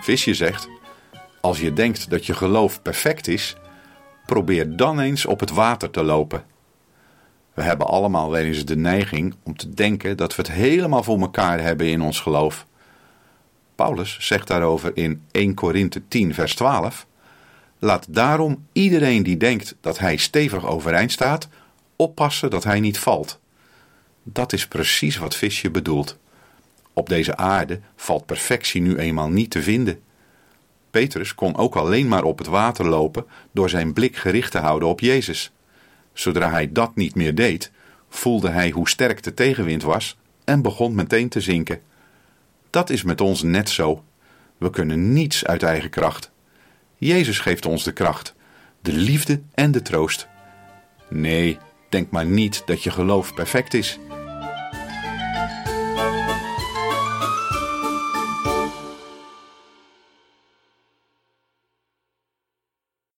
Visje zegt: Als je denkt dat je geloof perfect is, probeer dan eens op het water te lopen. We hebben allemaal wel eens de neiging om te denken dat we het helemaal voor elkaar hebben in ons geloof. Paulus zegt daarover in 1 Korinthe 10, vers 12: Laat daarom iedereen die denkt dat hij stevig overeind staat, oppassen dat hij niet valt. Dat is precies wat Visje bedoelt. Op deze aarde valt perfectie nu eenmaal niet te vinden. Petrus kon ook alleen maar op het water lopen door zijn blik gericht te houden op Jezus. Zodra hij dat niet meer deed, voelde hij hoe sterk de tegenwind was en begon meteen te zinken. Dat is met ons net zo. We kunnen niets uit eigen kracht. Jezus geeft ons de kracht, de liefde en de troost. Nee, denk maar niet dat je geloof perfect is.